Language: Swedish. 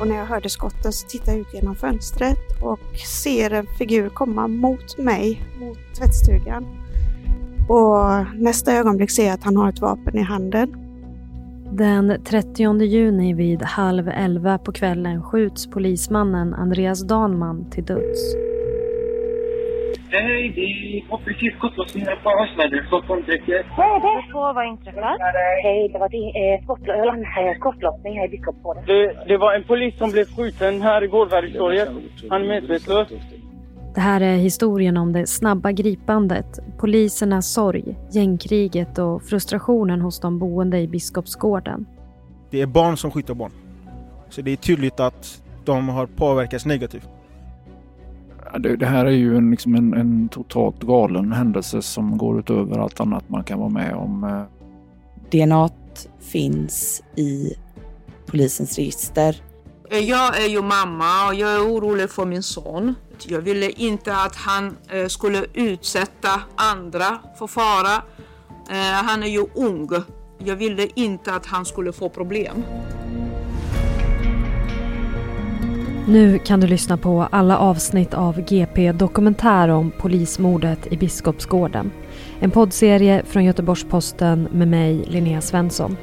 och när jag hörde skotten så tittade jag ut genom fönstret och ser en figur komma mot mig, mot tvättstugan. Och nästa ögonblick ser jag att han har ett vapen i handen. Den 30 juni vid halv elva på kvällen skjuts polismannen Andreas Danman till döds. Hej, det är precis skottlossning här på Arsnädet, Stockholmsdäcket. Hej, det får vad inträffat? Hej, det var eh, skottlo- skottlossning här i Biskopsgården. Det, det var en polis som blev skjuten här i Gårdbergstorget. Han är medvetslös. Det här är historien om det snabba gripandet, polisernas sorg, gängkriget och frustrationen hos de boende i Biskopsgården. Det är barn som skjuter barn. Så det är tydligt att de har påverkats negativt. Det, det här är ju en, liksom en, en totalt galen händelse som går utöver allt annat man kan vara med om. eh. DNA finns i polisens register. Jag är ju mamma och jag är orolig för min son. Jag ville inte att han eh, skulle utsätta andra för fara. Eh, Han är ju ung. Jag ville inte att han skulle få problem. Nu kan du lyssna på alla avsnitt av GP Dokumentär om polismordet i Biskopsgården. En poddserie från Göteborgs-Posten med mig, Linnea Svensson.